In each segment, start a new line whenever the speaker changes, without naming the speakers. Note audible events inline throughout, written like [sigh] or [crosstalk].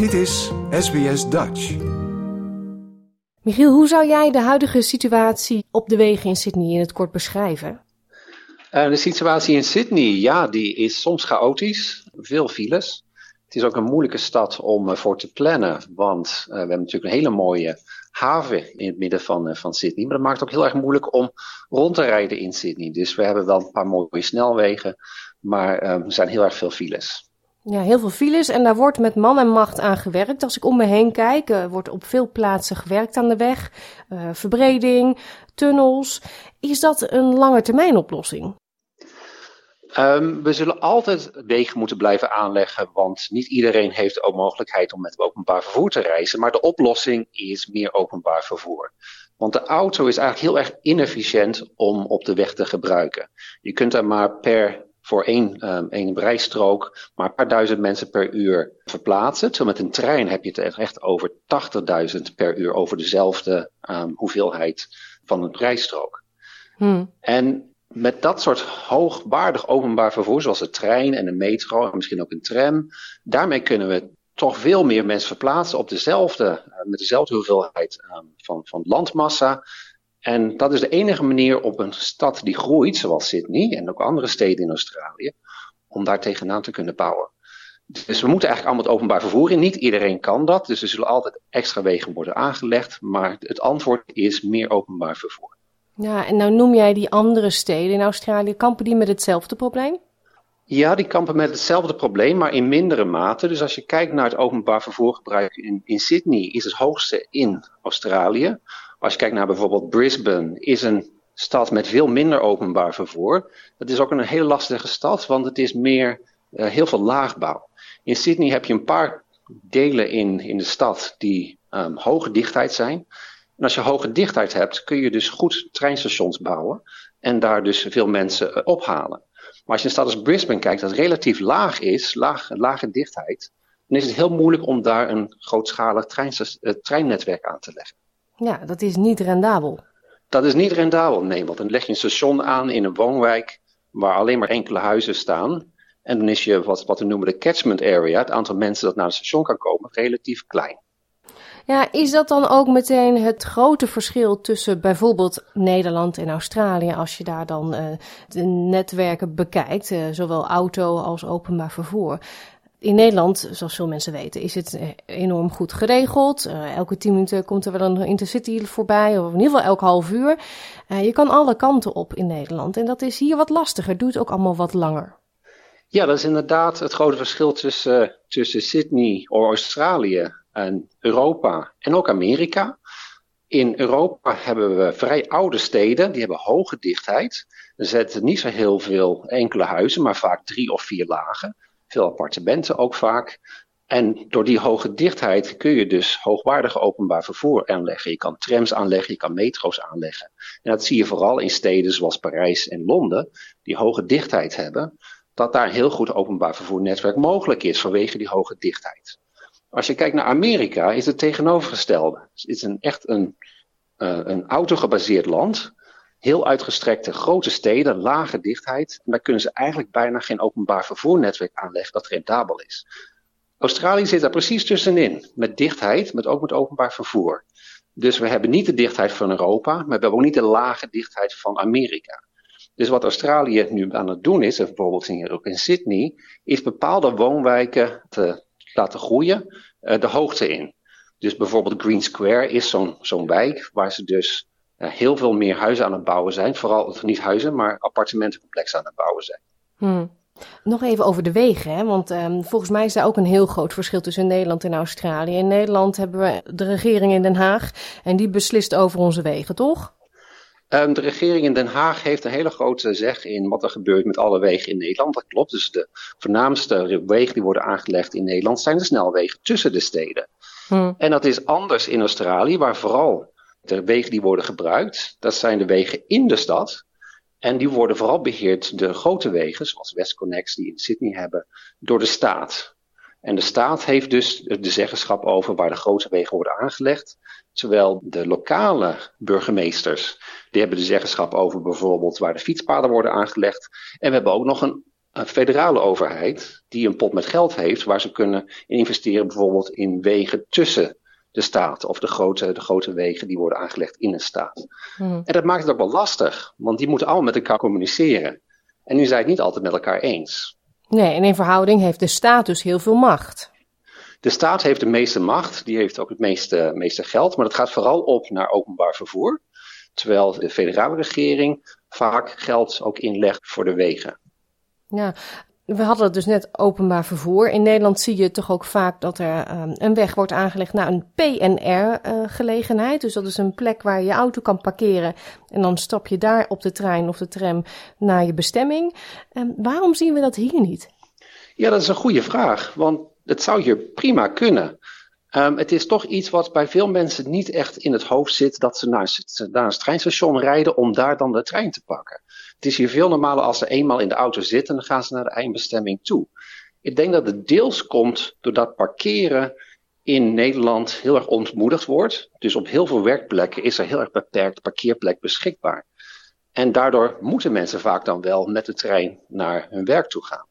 Dit is SBS Dutch.
Michiel, hoe zou jij de huidige situatie op de wegen in Sydney in het kort beschrijven?
Uh, de situatie in Sydney, ja, die is soms chaotisch. Veel files. Het is ook een moeilijke stad om uh, voor te plannen, want uh, we hebben natuurlijk een hele mooie haven in het midden van, van Sydney. Maar dat maakt het ook heel erg moeilijk om rond te rijden in Sydney. Dus we hebben wel een paar mooie snelwegen, maar er zijn heel erg veel files.
Ja, heel veel files en daar wordt met man en macht aan gewerkt. Als ik om me heen kijk, uh, wordt op veel plaatsen gewerkt aan de weg. Uh, verbreding, tunnels. Is dat een lange termijn oplossing?
Um, we zullen altijd wegen moeten blijven aanleggen, want niet iedereen heeft ook mogelijkheid om met openbaar vervoer te reizen. Maar de oplossing is meer openbaar vervoer. Want de auto is eigenlijk heel erg inefficiënt om op de weg te gebruiken. Je kunt er maar per voor één, um, één rijstrook maar een paar duizend mensen per uur verplaatsen. Terwijl met een trein heb je het echt over 80.000 per uur over dezelfde um, hoeveelheid van een rijstrook. Hmm. En met dat soort hoogwaardig openbaar vervoer, zoals de trein en de metro en misschien ook een tram, daarmee kunnen we toch veel meer mensen verplaatsen op dezelfde, uh, met dezelfde hoeveelheid um, van, van landmassa. En dat is de enige manier op een stad die groeit, zoals Sydney en ook andere steden in Australië, om daar tegenaan te kunnen bouwen. Dus we moeten eigenlijk allemaal het openbaar vervoer in. Niet iedereen kan dat, dus er zullen altijd extra wegen worden aangelegd. Maar het antwoord is meer openbaar vervoer.
Ja, en nou noem jij die andere steden in Australië. Kampen die met hetzelfde probleem?
Ja, die kampen met hetzelfde probleem, maar in mindere mate. Dus als je kijkt naar het openbaar vervoergebruik in, in Sydney, is het hoogste in Australië. Als je kijkt naar bijvoorbeeld Brisbane, is een stad met veel minder openbaar vervoer. Dat is ook een hele lastige stad, want het is meer uh, heel veel laagbouw. In Sydney heb je een paar delen in, in de stad die um, hoge dichtheid zijn. En als je hoge dichtheid hebt, kun je dus goed treinstations bouwen en daar dus veel mensen uh, ophalen. Maar als je een stad als Brisbane kijkt, dat relatief laag is, laag, lage dichtheid, dan is het heel moeilijk om daar een grootschalig uh, treinnetwerk aan te leggen.
Ja, dat is niet rendabel.
Dat is niet rendabel, nee, want dan leg je een station aan in een woonwijk waar alleen maar enkele huizen staan. En dan is je wat, wat we noemen de catchment area, het aantal mensen dat naar het station kan komen, relatief klein.
Ja, is dat dan ook meteen het grote verschil tussen bijvoorbeeld Nederland en Australië, als je daar dan uh, de netwerken bekijkt, uh, zowel auto als openbaar vervoer? In Nederland, zoals veel mensen weten, is het enorm goed geregeld. Uh, elke tien minuten komt er wel een intercity voorbij, of in ieder geval elk half uur. Uh, je kan alle kanten op in Nederland. En dat is hier wat lastiger, doet ook allemaal wat langer.
Ja, dat is inderdaad het grote verschil tussen, tussen Sydney of Australië en Europa en ook Amerika. In Europa hebben we vrij oude steden, die hebben hoge dichtheid. Er zetten niet zo heel veel enkele huizen, maar vaak drie of vier lagen veel appartementen ook vaak. En door die hoge dichtheid kun je dus hoogwaardig openbaar vervoer aanleggen. Je kan trams aanleggen, je kan metro's aanleggen. En dat zie je vooral in steden zoals Parijs en Londen, die hoge dichtheid hebben, dat daar een heel goed openbaar vervoernetwerk mogelijk is vanwege die hoge dichtheid. Als je kijkt naar Amerika, is het tegenovergestelde. Het is een, echt een, uh, een autogebaseerd land heel uitgestrekte grote steden, lage dichtheid. En daar kunnen ze eigenlijk bijna geen openbaar vervoernetwerk aanleggen dat rendabel is. Australië zit daar precies tussenin, met dichtheid, met ook met openbaar vervoer. Dus we hebben niet de dichtheid van Europa, maar we hebben ook niet de lage dichtheid van Amerika. Dus wat Australië nu aan het doen is, bijvoorbeeld ook in Sydney, is bepaalde woonwijken te laten groeien, uh, de hoogte in. Dus bijvoorbeeld Green Square is zo'n zo'n wijk waar ze dus heel veel meer huizen aan het bouwen zijn. Vooral niet huizen, maar appartementencomplexen aan het bouwen zijn.
Hmm. Nog even over de wegen, hè? want um, volgens mij is daar ook een heel groot verschil tussen Nederland en Australië. In Nederland hebben we de regering in Den Haag en die beslist over onze wegen, toch?
Um, de regering in Den Haag heeft een hele grote zeg in wat er gebeurt met alle wegen in Nederland. Dat klopt. Dus de voornaamste wegen die worden aangelegd in Nederland zijn de snelwegen tussen de steden. Hmm. En dat is anders in Australië, waar vooral de wegen die worden gebruikt, dat zijn de wegen in de stad. En die worden vooral beheerd, de grote wegen, zoals WestConnex die in Sydney hebben, door de staat. En de staat heeft dus de zeggenschap over waar de grote wegen worden aangelegd. Terwijl de lokale burgemeesters, die hebben de zeggenschap over bijvoorbeeld waar de fietspaden worden aangelegd. En we hebben ook nog een een federale overheid die een pot met geld heeft waar ze kunnen investeren bijvoorbeeld in wegen tussen de staat of de grote, de grote wegen die worden aangelegd in een staat. Hmm. En dat maakt het ook wel lastig, want die moeten allemaal met elkaar communiceren. En nu zijn het niet altijd met elkaar eens.
Nee, en in verhouding heeft de staat dus heel veel macht.
De staat heeft de meeste macht, die heeft ook het meeste, meeste geld, maar dat gaat vooral op naar openbaar vervoer. Terwijl de federale regering vaak geld ook inlegt voor de wegen.
Ja, we hadden het dus net openbaar vervoer. In Nederland zie je toch ook vaak dat er um, een weg wordt aangelegd naar een PNR-gelegenheid. Uh, dus dat is een plek waar je auto kan parkeren. En dan stap je daar op de trein of de tram naar je bestemming. Um, waarom zien we dat hier niet?
Ja, dat is een goede vraag. Want het zou hier prima kunnen. Um, het is toch iets wat bij veel mensen niet echt in het hoofd zit dat ze naar, naar een treinstation rijden om daar dan de trein te pakken. Het is hier veel normaler als ze eenmaal in de auto zitten, dan gaan ze naar de eindbestemming toe. Ik denk dat het deels komt doordat parkeren in Nederland heel erg ontmoedigd wordt. Dus op heel veel werkplekken is er heel erg beperkt parkeerplek beschikbaar. En daardoor moeten mensen vaak dan wel met de trein naar hun werk toe gaan.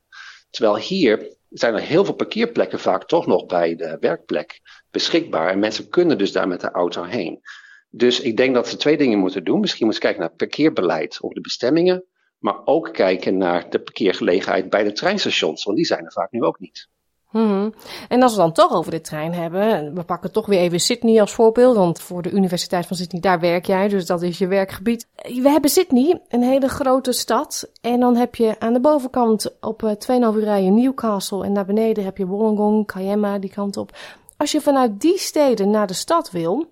Terwijl hier zijn er heel veel parkeerplekken vaak toch nog bij de werkplek beschikbaar. En mensen kunnen dus daar met de auto heen. Dus ik denk dat ze twee dingen moeten doen. Misschien moeten ze kijken naar parkeerbeleid op de bestemmingen. Maar ook kijken naar de parkeergelegenheid bij de treinstations. Want die zijn er vaak nu ook niet.
Hmm. En als we dan toch over de trein hebben, we pakken toch weer even Sydney als voorbeeld, want voor de Universiteit van Sydney, daar werk jij, dus dat is je werkgebied. We hebben Sydney, een hele grote stad, en dan heb je aan de bovenkant op 2,5 eh, uur rijden Newcastle en naar beneden heb je Wollongong, Kiama, die kant op. Als je vanuit die steden naar de stad wil,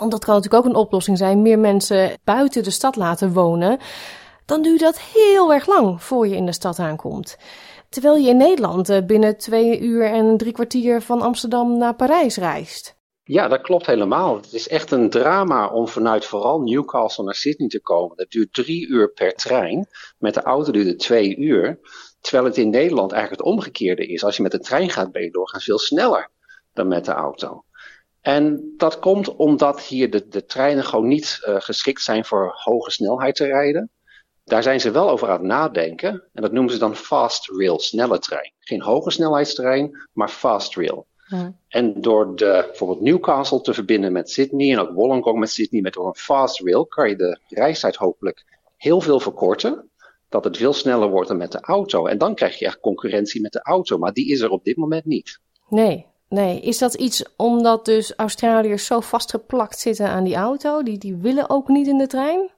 want dat kan natuurlijk ook een oplossing zijn, meer mensen buiten de stad laten wonen, dan duurt dat heel erg lang voor je in de stad aankomt. Terwijl je in Nederland eh, binnen twee uur en drie kwartier van Amsterdam naar Parijs reist.
Ja, dat klopt helemaal. Het is echt een drama om vanuit vooral Newcastle naar Sydney te komen. Dat duurt drie uur per trein. Met de auto duurt het twee uur. Terwijl het in Nederland eigenlijk het omgekeerde is. Als je met de trein gaat, ben je doorgaans veel sneller dan met de auto. En dat komt omdat hier de, de treinen gewoon niet uh, geschikt zijn voor hoge snelheid te rijden. Daar zijn ze wel over aan het nadenken. En dat noemen ze dan fast rail, snelle trein. Geen hoge snelheidstrein, maar fast rail. En door de, bijvoorbeeld Newcastle te verbinden met Sydney en ook Wollongong met Sydney met door een fast rail, kan je de reistijd hopelijk heel veel verkorten. Dat het veel sneller wordt dan met de auto. En dan krijg je echt concurrentie met de auto. Maar die is er op dit moment niet.
Nee, nee. Is dat iets omdat dus Australiërs zo vastgeplakt zitten aan die auto? Die, die willen ook niet in de trein?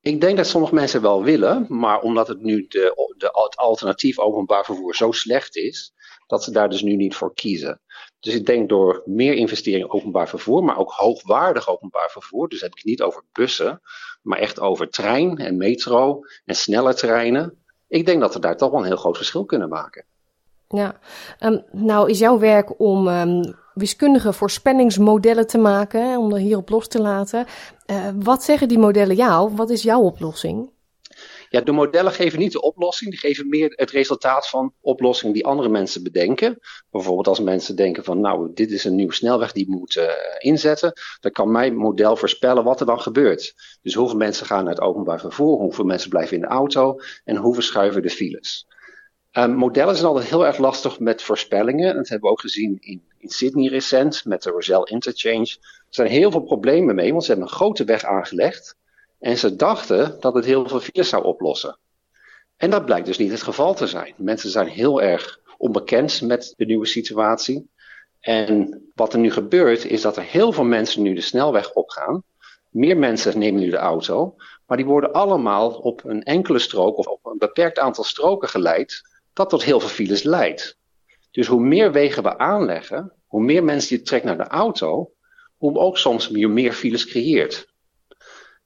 Ik denk dat sommige mensen wel willen, maar omdat het nu de, het alternatief openbaar vervoer zo slecht is, dat ze daar dus nu niet voor kiezen. Dus ik denk door meer investering in openbaar vervoer, maar ook hoogwaardig openbaar vervoer, dus heb ik niet over bussen, maar echt over trein en metro en snelle treinen. Ik denk dat we daar toch wel een heel groot verschil kunnen maken.
Ja, um, nou is jouw werk om um, wiskundige voorspellingsmodellen te maken, om er hierop los te laten. Uh, wat zeggen die modellen jou? Wat is jouw oplossing?
Ja, de modellen geven niet de oplossing, die geven meer het resultaat van oplossingen die andere mensen bedenken. Bijvoorbeeld als mensen denken van nou, dit is een nieuwe snelweg die moet uh, inzetten, dan kan mijn model voorspellen wat er dan gebeurt. Dus hoeveel mensen gaan naar het openbaar vervoer, hoeveel mensen blijven in de auto en hoe verschuiven de files. Um, modellen zijn altijd heel erg lastig met voorspellingen. Dat hebben we ook gezien in, in Sydney recent met de Roselle Interchange. Er zijn heel veel problemen mee, want ze hebben een grote weg aangelegd. En ze dachten dat het heel veel files zou oplossen. En dat blijkt dus niet het geval te zijn. Mensen zijn heel erg onbekend met de nieuwe situatie. En wat er nu gebeurt, is dat er heel veel mensen nu de snelweg opgaan. Meer mensen nemen nu de auto. Maar die worden allemaal op een enkele strook of op een beperkt aantal stroken geleid dat tot heel veel files leidt. Dus hoe meer wegen we aanleggen, hoe meer mensen je trekt naar de auto, hoe ook soms meer, meer files creëert.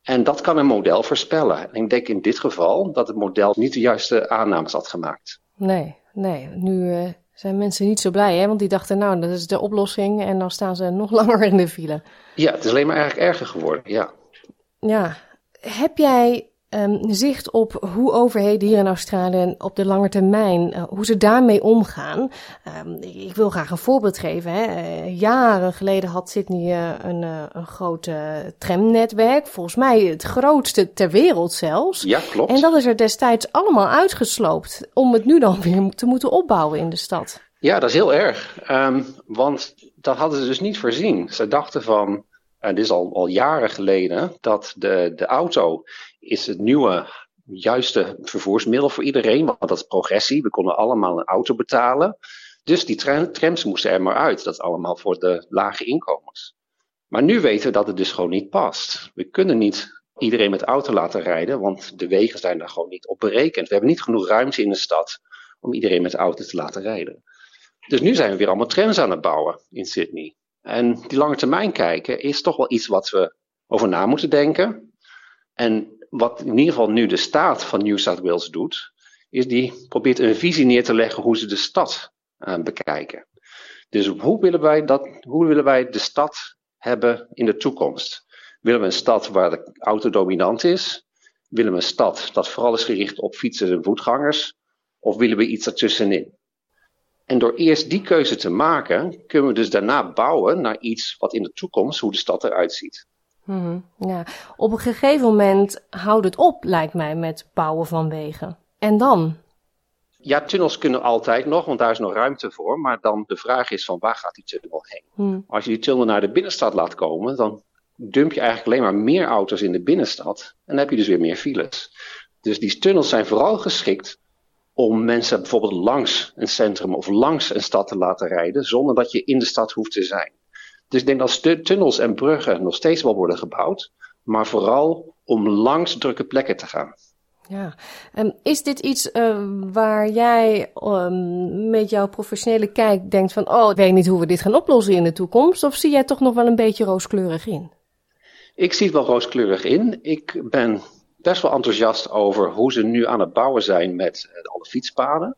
En dat kan een model voorspellen. En ik denk in dit geval dat het model niet de juiste aannames had gemaakt.
Nee, nee. Nu uh, zijn mensen niet zo blij, hè? Want die dachten, nou, dat is de oplossing. En dan staan ze nog [laughs] langer in de file.
Ja, het is alleen maar eigenlijk erger geworden, ja.
Ja. Heb jij um, zicht op hoe overheden hier in Australië op de lange termijn, uh, hoe ze daarmee omgaan. Um, ik wil graag een voorbeeld geven. Hè. Uh, jaren geleden had Sydney uh, een, een groot tramnetwerk. Volgens mij het grootste ter wereld zelfs.
Ja, klopt.
En dat is er destijds allemaal uitgesloopt om het nu dan weer te moeten opbouwen in de stad.
Ja, dat is heel erg. Um, want dat hadden ze dus niet voorzien. Ze dachten van, en dit is al, al jaren geleden, dat de, de auto is het nieuwe juiste vervoersmiddel voor iedereen. Want dat is progressie. We konden allemaal een auto betalen. Dus die trams moesten er maar uit. Dat is allemaal voor de lage inkomens. Maar nu weten we dat het dus gewoon niet past. We kunnen niet iedereen met auto laten rijden, want de wegen zijn daar gewoon niet op berekend. We hebben niet genoeg ruimte in de stad om iedereen met auto te laten rijden. Dus nu zijn we weer allemaal trams aan het bouwen in Sydney. En die lange termijn kijken is toch wel iets wat we over na moeten denken. En wat in ieder geval nu de staat van New South Wales doet, is die probeert een visie neer te leggen hoe ze de stad uh, bekijken. Dus hoe willen, wij dat, hoe willen wij de stad hebben in de toekomst? Willen we een stad waar de auto dominant is? Willen we een stad dat vooral is gericht op fietsers en voetgangers? Of willen we iets ertussenin? En door eerst die keuze te maken, kunnen we dus daarna bouwen naar iets wat in de toekomst, hoe de stad eruit ziet.
Hmm, ja. Op een gegeven moment houdt het op, lijkt mij, met bouwen van wegen. En dan?
Ja, tunnels kunnen altijd nog, want daar is nog ruimte voor. Maar dan de vraag is van waar gaat die tunnel heen? Hmm. Als je die tunnel naar de binnenstad laat komen, dan dump je eigenlijk alleen maar meer auto's in de binnenstad. En dan heb je dus weer meer files. Dus die tunnels zijn vooral geschikt om mensen bijvoorbeeld langs een centrum of langs een stad te laten rijden, zonder dat je in de stad hoeft te zijn. Dus ik denk dat tunnels en bruggen nog steeds wel worden gebouwd, maar vooral om langs drukke plekken te gaan.
Ja, um, is dit iets uh, waar jij um, met jouw professionele kijk denkt van, oh, ik weet niet hoe we dit gaan oplossen in de toekomst, of zie jij toch nog wel een beetje rooskleurig in?
Ik zie het wel rooskleurig in. Ik ben best wel enthousiast over hoe ze nu aan het bouwen zijn met uh, alle fietspaden.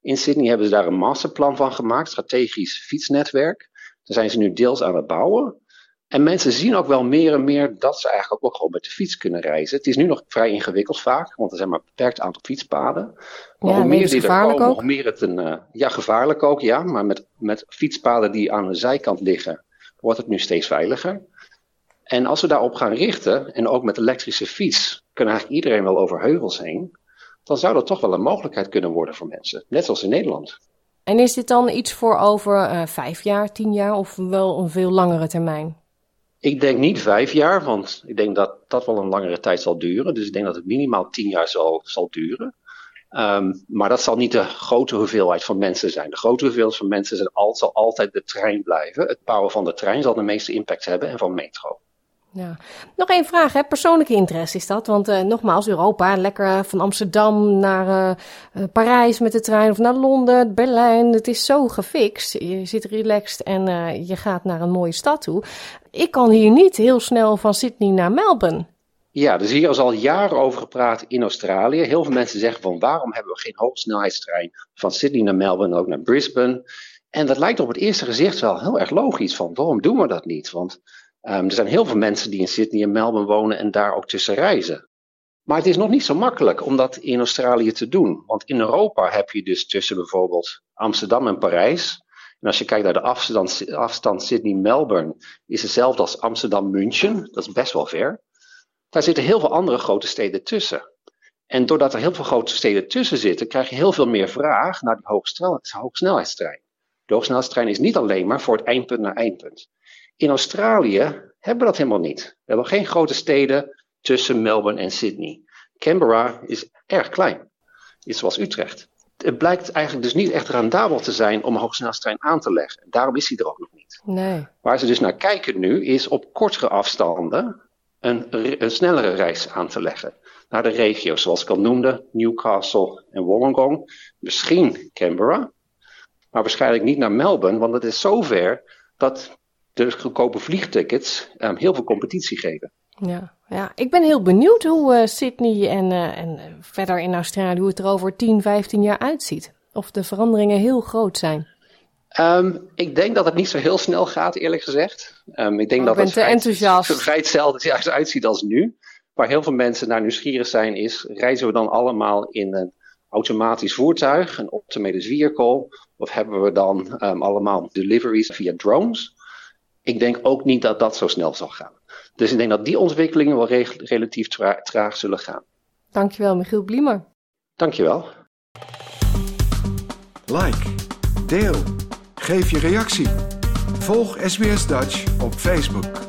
In Sydney hebben ze daar een masterplan van gemaakt, strategisch fietsnetwerk. Daar zijn ze nu deels aan het bouwen. En mensen zien ook wel meer en meer dat ze eigenlijk ook gewoon met de fiets kunnen reizen. Het is nu nog vrij ingewikkeld vaak, want er zijn maar een beperkt aantal fietspaden. Maar
ja, hoe meer die er komen, ook. hoe
meer het een. Uh, ja, gevaarlijk ook, ja. Maar met, met fietspaden die aan de zijkant liggen, wordt het nu steeds veiliger. En als we daarop gaan richten, en ook met elektrische fiets, kunnen eigenlijk iedereen wel over heuvels heen. Dan zou dat toch wel een mogelijkheid kunnen worden voor mensen. Net zoals in Nederland.
En is dit dan iets voor over uh, vijf jaar, tien jaar of wel een veel langere termijn?
Ik denk niet vijf jaar, want ik denk dat dat wel een langere tijd zal duren. Dus ik denk dat het minimaal tien jaar zal, zal duren. Um, maar dat zal niet de grote hoeveelheid van mensen zijn. De grote hoeveelheid van mensen zal, zal altijd de trein blijven. Het bouwen van de trein zal de meeste impact hebben en van metro.
Ja. Nog één vraag, hè? persoonlijke interesse is dat. Want uh, nogmaals, Europa, lekker van Amsterdam naar uh, Parijs met de trein of naar Londen, Berlijn. Het is zo gefixt. Je zit relaxed en je gaat naar een mooie stad toe. Ik kan hier niet heel snel van Sydney naar Melbourne.
Ja, dus hier is al jaren over gepraat in Australië. Heel veel mensen zeggen van waarom hebben we geen hoogsnelheidstrein van Sydney naar Melbourne ook naar Brisbane. En dat lijkt op het eerste gezicht wel heel erg logisch van waarom doen we dat niet? Want Um, er zijn heel veel mensen die in Sydney en Melbourne wonen en daar ook tussen reizen. Maar het is nog niet zo makkelijk om dat in Australië te doen. Want in Europa heb je dus tussen bijvoorbeeld Amsterdam en Parijs. En als je kijkt naar de afstand, afstand Sydney-Melbourne, is hetzelfde als Amsterdam-München. Dat is best wel ver. Daar zitten heel veel andere grote steden tussen. En doordat er heel veel grote steden tussen zitten, krijg je heel veel meer vraag naar die hoogsnelheidstrein. De hoogsnelheidstrein is niet alleen maar voor het eindpunt naar eindpunt. In Australië hebben we dat helemaal niet. We hebben geen grote steden tussen Melbourne en Sydney. Canberra is erg klein. Iets zoals Utrecht. Het blijkt eigenlijk dus niet echt rendabel te zijn om een hoogsnelheidstrein aan te leggen. Daarom is hij er ook nog niet.
Nee.
Waar ze dus naar kijken nu is op kortere afstanden een, een snellere reis aan te leggen. Naar de regio's zoals ik al noemde, Newcastle en Wollongong. Misschien Canberra. Maar waarschijnlijk niet naar Melbourne, want het is zo ver dat de goedkope vliegtickets um, heel veel competitie geven.
Ja, ja, ik ben heel benieuwd hoe uh, Sydney en, uh, en verder in Australië, hoe het er over 10, 15 jaar uitziet. Of de veranderingen heel groot zijn.
Um, ik denk dat het niet zo heel snel gaat, eerlijk gezegd. Um, ik denk
oh,
dat
het vrij,
enthousiast. [laughs] vrij hetzelfde uitziet als nu. waar heel veel mensen naar nieuwsgierig zijn, is: reizen we dan allemaal in een automatisch voertuig, een automated vehicle, of hebben we dan um, allemaal deliveries via drones? Ik denk ook niet dat dat zo snel zal gaan. Dus ik denk dat die ontwikkelingen wel re relatief tra traag zullen gaan.
Dankjewel, Michiel Bliemer.
Dankjewel.
Like, deel, geef je reactie. Volg SBS Dutch op Facebook.